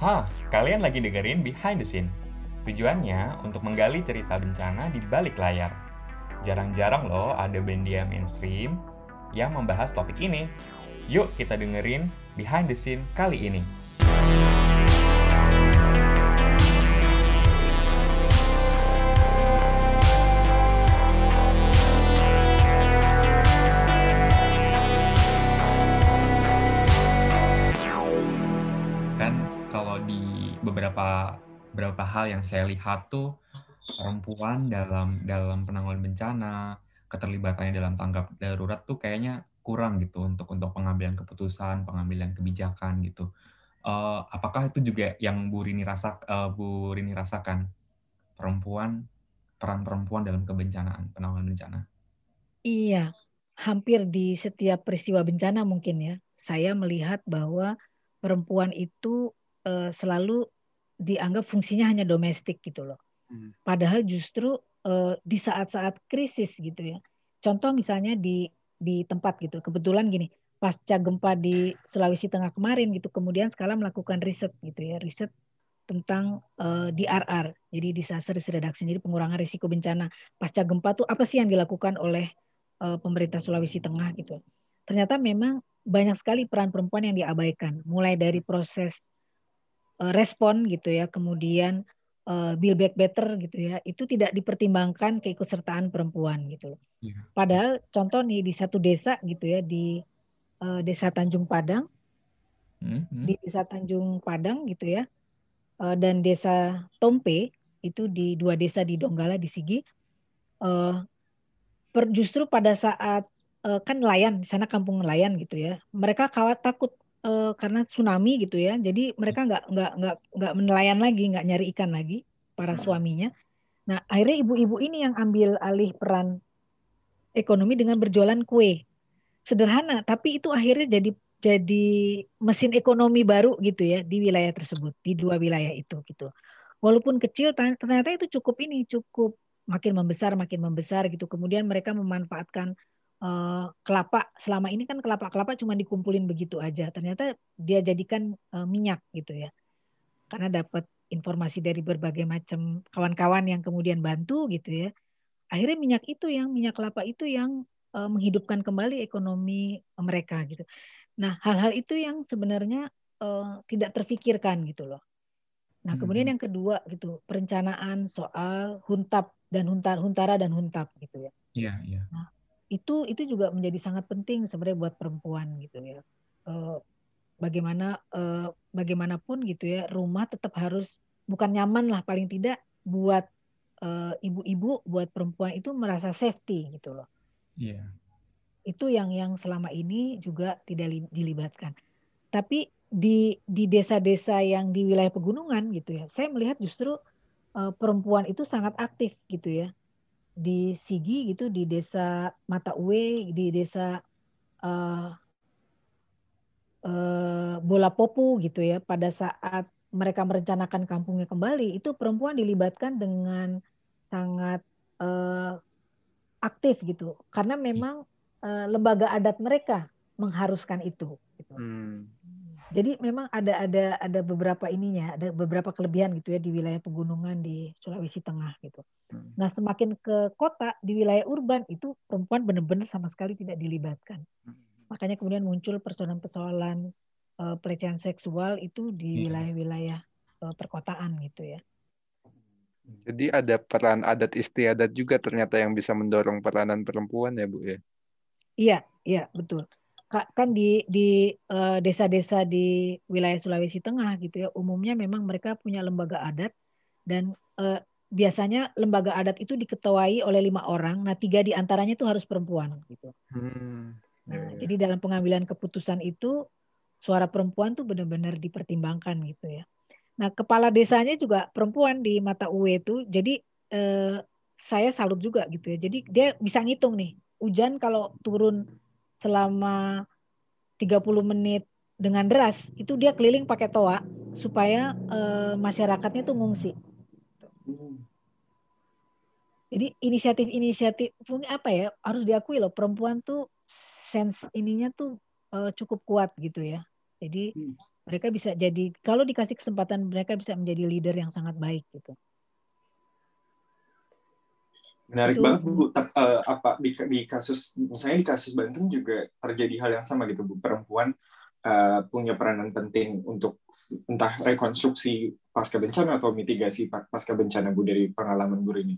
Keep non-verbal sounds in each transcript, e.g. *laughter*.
Hah, kalian lagi dengerin Behind the Scene. Tujuannya untuk menggali cerita bencana di balik layar. Jarang-jarang loh ada media mainstream yang membahas topik ini. Yuk kita dengerin Behind the Scene kali ini. Kan kalau di beberapa beberapa hal yang saya lihat tuh perempuan dalam dalam penanggulangan bencana, keterlibatannya dalam tanggap darurat tuh kayaknya kurang gitu untuk untuk pengambilan keputusan, pengambilan kebijakan gitu. Eh, apakah itu juga yang Bu Rini rasa eh, Bu Rini rasakan perempuan peran perempuan dalam kebencanaan, penanggulangan bencana? Iya, hampir di setiap peristiwa bencana mungkin ya, saya melihat bahwa perempuan itu uh, selalu dianggap fungsinya hanya domestik gitu loh. Hmm. Padahal justru uh, di saat-saat krisis gitu ya. Contoh misalnya di di tempat gitu. Kebetulan gini, pasca gempa di Sulawesi Tengah kemarin gitu, kemudian sekarang melakukan riset gitu ya, riset tentang uh, eh, DRR, jadi disaster risk reduction, jadi pengurangan risiko bencana pasca gempa tuh apa sih yang dilakukan oleh uh, pemerintah Sulawesi Tengah gitu. Ternyata memang banyak sekali peran perempuan yang diabaikan, mulai dari proses uh, respon gitu ya, kemudian uh, build back better gitu ya, itu tidak dipertimbangkan keikutsertaan perempuan gitu. Yeah. Padahal contoh nih di satu desa gitu ya di uh, desa Tanjung Padang, mm -hmm. di desa Tanjung Padang gitu ya, uh, dan desa Tompe itu di dua desa di Donggala di Sigi uh, per, justru pada saat kan nelayan di sana kampung nelayan gitu ya. Mereka kawat takut uh, karena tsunami gitu ya. Jadi mereka nggak nggak nggak nggak menelayan lagi nggak nyari ikan lagi para hmm. suaminya. Nah akhirnya ibu-ibu ini yang ambil alih peran ekonomi dengan berjualan kue. Sederhana tapi itu akhirnya jadi jadi mesin ekonomi baru gitu ya di wilayah tersebut di dua wilayah itu gitu. Walaupun kecil ternyata itu cukup ini cukup makin membesar makin membesar gitu. Kemudian mereka memanfaatkan uh, kelapa selama ini kan kelapa kelapa cuma dikumpulin begitu aja ternyata dia jadikan uh, minyak gitu ya karena dapat informasi dari berbagai macam kawan-kawan yang kemudian bantu gitu ya akhirnya minyak itu yang minyak kelapa itu yang uh, menghidupkan kembali ekonomi mereka gitu Nah, hal-hal itu yang sebenarnya uh, tidak terfikirkan gitu loh. Nah, kemudian hmm. yang kedua gitu, perencanaan soal huntap dan huntar huntara dan huntap gitu ya. Iya, yeah, iya. Yeah. Nah, itu itu juga menjadi sangat penting sebenarnya buat perempuan gitu ya. Uh, bagaimana uh, bagaimanapun gitu ya, rumah tetap harus bukan nyaman lah paling tidak buat ibu-ibu, uh, buat perempuan itu merasa safety gitu loh. Yeah itu yang yang selama ini juga tidak dilibatkan. Tapi di di desa-desa yang di wilayah pegunungan gitu ya, saya melihat justru uh, perempuan itu sangat aktif gitu ya. Di Sigi gitu, di desa Mata Uwe, di desa uh, uh, Bola Popu gitu ya, pada saat mereka merencanakan kampungnya kembali, itu perempuan dilibatkan dengan sangat uh, aktif gitu, karena memang uh, lembaga adat mereka mengharuskan itu. Gitu. Hmm. Jadi memang ada ada ada beberapa ininya, ada beberapa kelebihan gitu ya di wilayah pegunungan di Sulawesi Tengah gitu. Hmm. Nah semakin ke kota di wilayah urban itu perempuan benar-benar sama sekali tidak dilibatkan. Hmm. Makanya kemudian muncul persoalan-persoalan uh, pelecehan seksual itu di iya. wilayah-wilayah uh, perkotaan gitu ya. Jadi ada peran adat istiadat juga ternyata yang bisa mendorong peranan perempuan ya Bu ya. Iya, iya betul. Kan di di eh, desa-desa di wilayah Sulawesi Tengah gitu ya, umumnya memang mereka punya lembaga adat dan uh, biasanya lembaga adat itu diketuai oleh lima orang, nah tiga di antaranya itu harus perempuan gitu. Hmm. Nah, ya, ya. Jadi dalam pengambilan keputusan itu suara perempuan tuh benar-benar dipertimbangkan gitu ya. Nah kepala desanya juga perempuan di mata UE itu, jadi eh, saya salut juga gitu ya. Jadi dia bisa ngitung nih hujan kalau turun selama 30 menit dengan deras itu dia keliling pakai toa supaya uh, masyarakatnya tuh ngungsi. Jadi inisiatif-inisiatif apa ya harus diakui loh perempuan tuh sense ininya tuh uh, cukup kuat gitu ya. Jadi hmm. mereka bisa jadi kalau dikasih kesempatan mereka bisa menjadi leader yang sangat baik gitu. Menarik itu. banget Bu. Uh, apa di, di kasus misalnya di kasus Banten juga terjadi hal yang sama gitu Bu. Perempuan uh, punya peranan penting untuk entah rekonstruksi pasca bencana atau mitigasi pasca bencana Bu dari pengalaman Bu ini.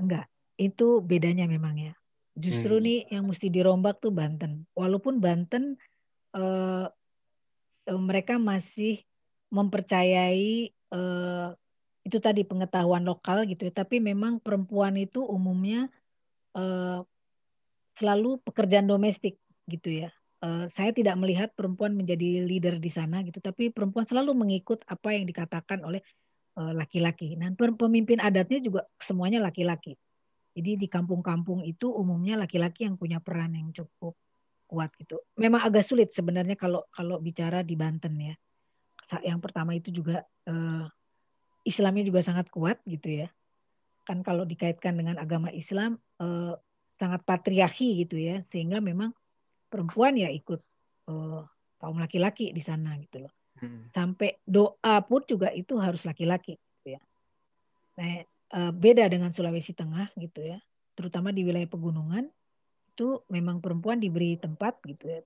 Enggak, itu bedanya memang ya. Justru hmm. nih yang mesti dirombak tuh Banten. Walaupun Banten uh, mereka masih mempercayai uh, itu tadi pengetahuan lokal gitu ya. Tapi memang perempuan itu umumnya uh, selalu pekerjaan domestik gitu ya. Uh, saya tidak melihat perempuan menjadi leader di sana gitu, tapi perempuan selalu mengikut apa yang dikatakan oleh laki-laki. Uh, nah, pemimpin adatnya juga semuanya laki-laki. Jadi di kampung-kampung itu umumnya laki-laki yang punya peran yang cukup kuat gitu. Memang agak sulit sebenarnya kalau kalau bicara di Banten ya. Yang pertama itu juga uh, Islamnya juga sangat kuat gitu ya. Kan kalau dikaitkan dengan agama Islam eh, sangat patriarki gitu ya, sehingga memang perempuan ya ikut eh, kaum laki-laki di sana gitu loh. Hmm. Sampai doa pun juga itu harus laki-laki gitu ya. Nah, eh, beda dengan Sulawesi Tengah gitu ya, terutama di wilayah pegunungan itu memang perempuan diberi tempat gitu ya.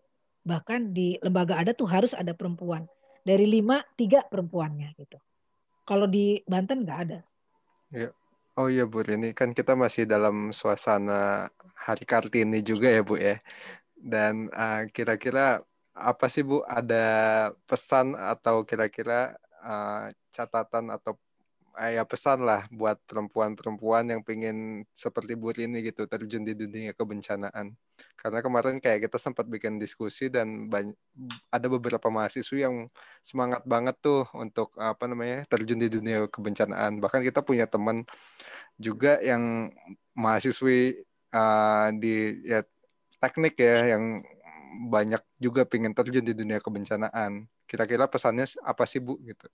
Bahkan di lembaga adat tuh harus ada perempuan. Dari lima, tiga perempuannya gitu. Kalau di Banten nggak ada. Ya. Oh iya Bu, ini kan kita masih dalam suasana Hari Kartini juga ya Bu ya. Dan uh, kira-kira apa sih Bu ada pesan atau kira-kira uh, catatan atau ya pesan lah buat perempuan-perempuan yang pengen seperti Bu Rini gitu terjun di dunia kebencanaan. Karena kemarin kayak kita sempat bikin diskusi dan banyak, ada beberapa mahasiswa yang semangat banget tuh untuk apa namanya terjun di dunia kebencanaan. Bahkan kita punya teman juga yang mahasiswi uh, di ya teknik ya yang banyak juga pengen terjun di dunia kebencanaan. Kira-kira pesannya apa sih Bu gitu?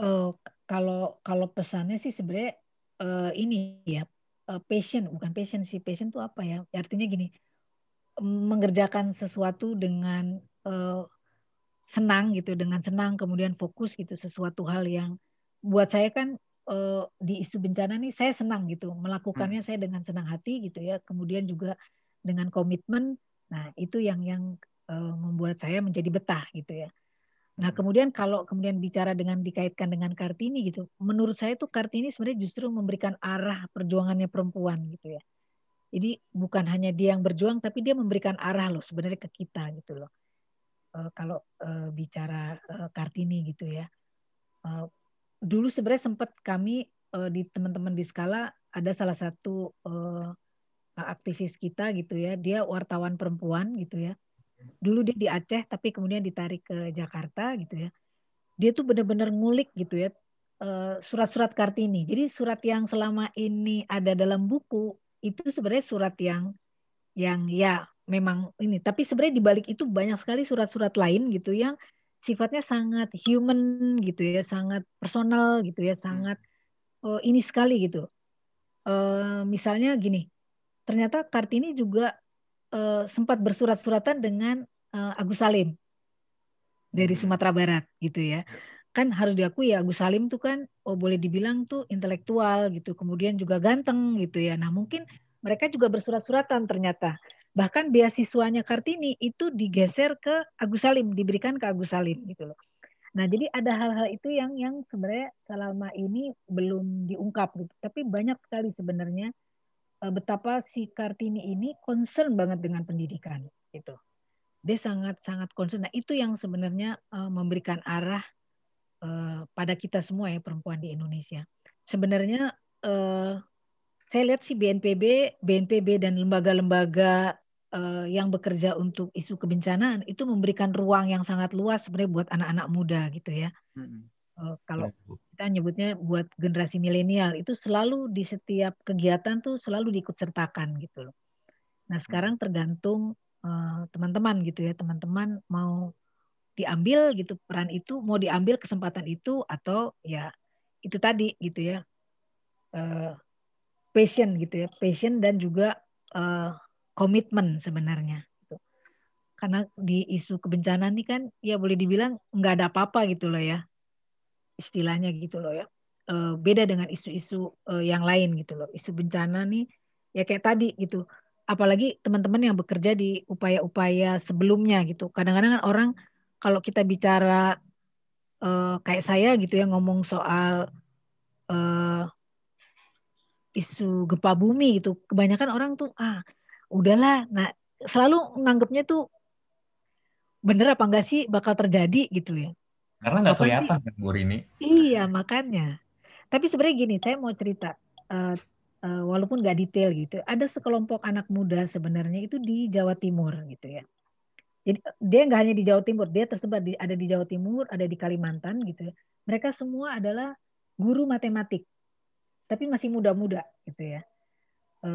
Uh, kalau kalau pesannya sih sebenarnya uh, ini ya uh, passion bukan passion sih. Passion itu apa ya? Artinya gini mengerjakan sesuatu dengan uh, senang gitu dengan senang kemudian fokus gitu sesuatu hal yang buat saya kan uh, di isu bencana nih saya senang gitu. Melakukannya hmm. saya dengan senang hati gitu ya. Kemudian juga dengan komitmen. Nah itu yang yang uh, membuat saya menjadi betah gitu ya Nah, kemudian kalau kemudian bicara dengan dikaitkan dengan Kartini gitu, menurut saya tuh Kartini sebenarnya justru memberikan arah perjuangannya perempuan gitu ya. Jadi bukan hanya dia yang berjuang, tapi dia memberikan arah loh sebenarnya ke kita gitu loh. Uh, kalau uh, bicara uh, Kartini gitu ya. Uh, dulu sebenarnya sempat kami uh, di teman-teman di skala ada salah satu uh, aktivis kita gitu ya, dia wartawan perempuan gitu ya dulu dia di Aceh tapi kemudian ditarik ke Jakarta gitu ya. Dia tuh benar-benar ngulik gitu ya eh, surat-surat Kartini. Jadi surat yang selama ini ada dalam buku itu sebenarnya surat yang yang ya memang ini. Tapi sebenarnya di balik itu banyak sekali surat-surat lain gitu yang sifatnya sangat human gitu ya sangat personal gitu ya sangat oh, ini sekali gitu. Uh, misalnya gini ternyata Kartini juga uh, sempat bersurat-suratan dengan uh, Agus Salim dari hmm. Sumatera Barat gitu ya. Kan harus diakui ya Agus Salim tuh kan oh boleh dibilang tuh intelektual gitu, kemudian juga ganteng gitu ya. Nah, mungkin mereka juga bersurat-suratan ternyata. Bahkan beasiswanya Kartini itu digeser ke Agus Salim, diberikan ke Agus Salim gitu loh. Nah, jadi ada hal-hal itu yang yang sebenarnya selama ini belum diungkap gitu. Tapi banyak sekali sebenarnya betapa si Kartini ini concern banget dengan pendidikan gitu. Dia sangat sangat concern. Nah, itu yang sebenarnya uh, memberikan arah uh, pada kita semua ya perempuan di Indonesia. Sebenarnya uh, saya lihat si BNPB, BNPB dan lembaga-lembaga uh, yang bekerja untuk isu kebencanaan itu memberikan ruang yang sangat luas sebenarnya buat anak-anak muda gitu ya. Hmm. Uh, kalau ya, kita nyebutnya buat generasi milenial itu selalu di setiap kegiatan tuh selalu diikut sertakan gitu loh. Nah sekarang hmm. tergantung teman teman-teman gitu ya teman-teman mau diambil gitu peran itu mau diambil kesempatan itu atau ya itu tadi gitu ya uh, passion gitu ya passion dan juga uh, komitmen sebenarnya. Gitu. karena di isu kebencanaan ini kan ya boleh dibilang nggak ada apa-apa gitu loh ya istilahnya gitu loh ya. Uh, beda dengan isu-isu uh, yang lain gitu loh. Isu bencana nih ya kayak tadi gitu. Apalagi teman-teman yang bekerja di upaya-upaya sebelumnya gitu. Kadang-kadang kan orang kalau kita bicara uh, kayak saya gitu ya ngomong soal isu gempa bumi gitu. Kebanyakan orang tuh ah udahlah nah selalu nganggapnya tuh bener apa enggak sih bakal terjadi? gitu ya karena nggak kelihatan kan Bu Rini iya makanya tapi sebenarnya gini saya mau cerita uh, uh, walaupun nggak detail gitu ada sekelompok anak muda sebenarnya itu di Jawa Timur gitu ya jadi dia nggak hanya di Jawa Timur, dia tersebar di ada di Jawa Timur, ada di Kalimantan gitu ya. Mereka semua adalah guru matematik, tapi masih muda-muda gitu ya. E,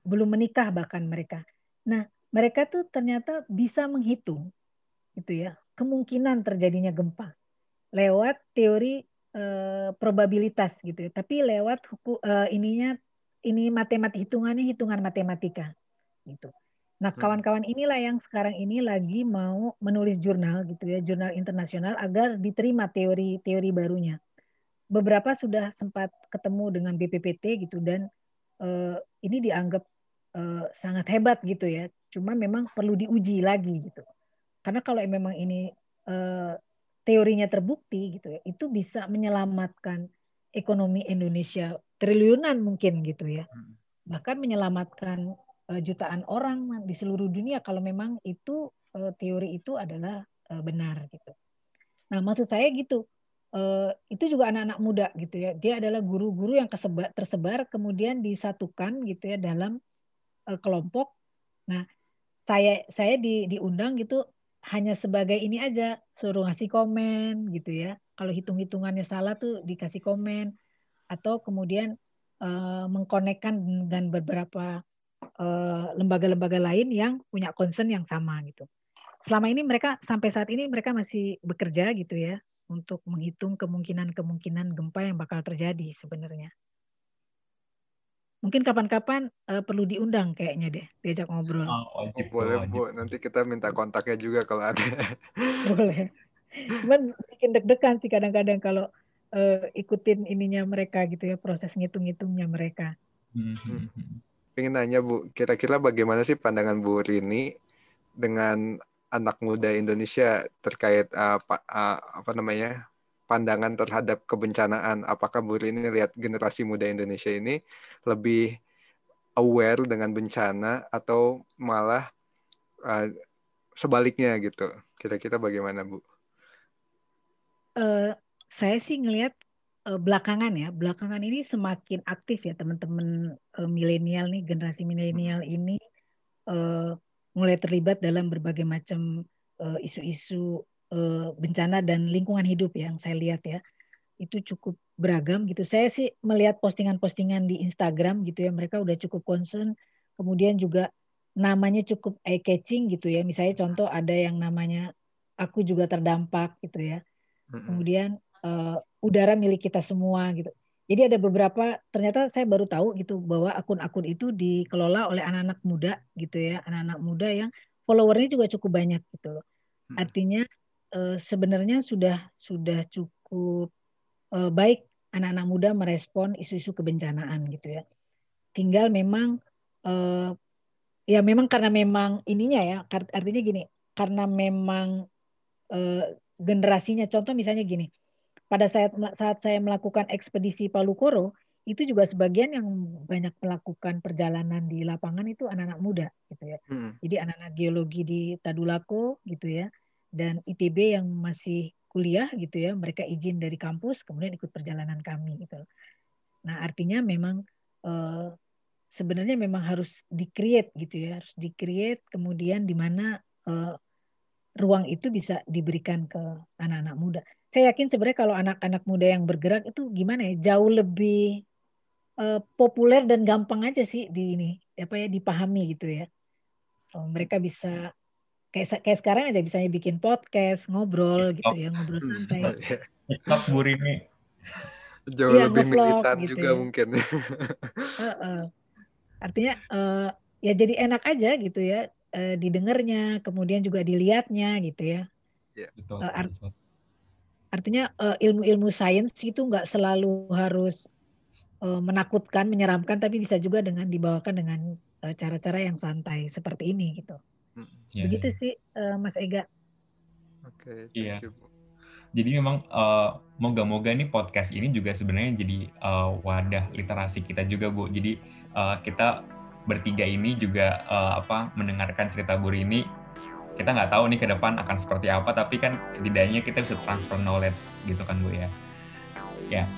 belum menikah bahkan mereka. Nah, mereka tuh ternyata bisa menghitung gitu ya kemungkinan terjadinya gempa lewat teori e, probabilitas gitu ya. Tapi lewat hukum e, ininya ini matematik hitungannya hitungan matematika gitu. Nah, hmm. kawan-kawan inilah yang sekarang ini lagi mau menulis jurnal gitu ya, jurnal internasional agar diterima teori-teori barunya. Beberapa sudah sempat ketemu dengan BPPT gitu dan uh, ini dianggap uh, sangat hebat gitu ya. Cuma memang perlu diuji lagi gitu. Karena kalau memang ini uh, teorinya terbukti gitu ya, itu bisa menyelamatkan ekonomi Indonesia triliunan mungkin gitu ya. Hmm. Bahkan menyelamatkan uh, jutaan orang di seluruh dunia kalau memang itu uh, teori itu adalah uh, benar gitu. Nah, maksud saya gitu. Uh, itu juga anak-anak muda gitu ya. Dia adalah guru-guru yang kesebar, tersebar kemudian disatukan gitu ya dalam uh, kelompok. Nah, saya saya di, diundang gitu hanya sebagai ini aja suruh ngasih komen gitu ya. Kalau hitung-hitungannya salah tuh dikasih komen atau kemudian uh, mengkonekkan dengan beberapa Eh, lembaga-lembaga lain yang punya concern yang sama gitu. Selama ini mereka sampai saat ini mereka masih bekerja gitu ya untuk menghitung kemungkinan-kemungkinan gempa yang bakal terjadi sebenarnya. Mungkin kapan-kapan uh, perlu diundang kayaknya deh diajak ngobrol. Oh, wajib, oh, boleh wajib. Bu, nanti kita minta kontaknya juga kalau ada. *laughs* boleh. Cuman bikin deg-degan sih kadang-kadang kalau uh, ikutin ininya mereka gitu ya proses ngitung-ngitungnya mereka. Hmm. pengen nanya Bu, kira-kira bagaimana sih pandangan Bu Rini dengan anak muda Indonesia terkait uh, uh, apa namanya pandangan terhadap kebencanaan? Apakah Bu Rini lihat generasi muda Indonesia ini lebih aware dengan bencana atau malah uh, sebaliknya gitu? Kira-kira bagaimana Bu? Uh, saya sih ngelihat uh, belakangan ya, belakangan ini semakin aktif ya teman-teman uh, milenial nih, generasi milenial ini uh, mulai terlibat dalam berbagai macam isu-isu uh, bencana dan lingkungan hidup yang saya lihat ya. Itu cukup beragam gitu. Saya sih melihat postingan-postingan di Instagram gitu ya, mereka udah cukup concern. Kemudian juga namanya cukup eye catching gitu ya. Misalnya contoh ada yang namanya aku juga terdampak gitu ya. Kemudian uh, udara milik kita semua gitu. Jadi ada beberapa ternyata saya baru tahu gitu bahwa akun-akun itu dikelola oleh anak-anak muda gitu ya, anak-anak muda yang followernya juga cukup banyak gitu loh. Hmm. Artinya eh, sebenarnya sudah sudah cukup eh, baik anak-anak muda merespon isu-isu kebencanaan gitu ya. Tinggal memang eh, ya memang karena memang ininya ya artinya gini, karena memang eh, generasinya contoh misalnya gini pada saat saat saya melakukan ekspedisi Palu Koro itu juga sebagian yang banyak melakukan perjalanan di lapangan itu anak-anak muda gitu ya. Hmm. Jadi anak-anak geologi di Tadulako gitu ya dan ITB yang masih kuliah gitu ya, mereka izin dari kampus kemudian ikut perjalanan kami gitu. Nah, artinya memang eh, sebenarnya memang harus di-create gitu ya, harus di-create kemudian di mana eh, ruang itu bisa diberikan ke anak-anak muda saya yakin sebenarnya kalau anak-anak muda yang bergerak itu gimana ya jauh lebih uh, populer dan gampang aja sih di ini apa ya dipahami gitu ya oh, mereka bisa kayak kayak sekarang aja bisa bikin podcast ngobrol gitu ya ngobrol hmm. santai TikTok Bu Rini jauh ya, lebih militan gitu juga ya. mungkin *laughs* uh, uh. artinya uh, ya jadi enak aja gitu ya uh, didengarnya, kemudian juga dilihatnya gitu ya. Yeah. Betul, uh, art artinya uh, ilmu-ilmu sains itu nggak selalu harus uh, menakutkan, menyeramkan, tapi bisa juga dengan dibawakan dengan cara-cara uh, yang santai seperti ini gitu. Yeah. Begitu sih uh, Mas Ega. Oke, okay, iya. Jadi memang uh, moga-moga nih podcast ini juga sebenarnya jadi uh, wadah literasi kita juga Bu. Jadi uh, kita bertiga ini juga uh, apa mendengarkan cerita Bu ini kita nggak tahu nih ke depan akan seperti apa tapi kan setidaknya kita bisa transfer knowledge gitu kan Bu ya. Ya,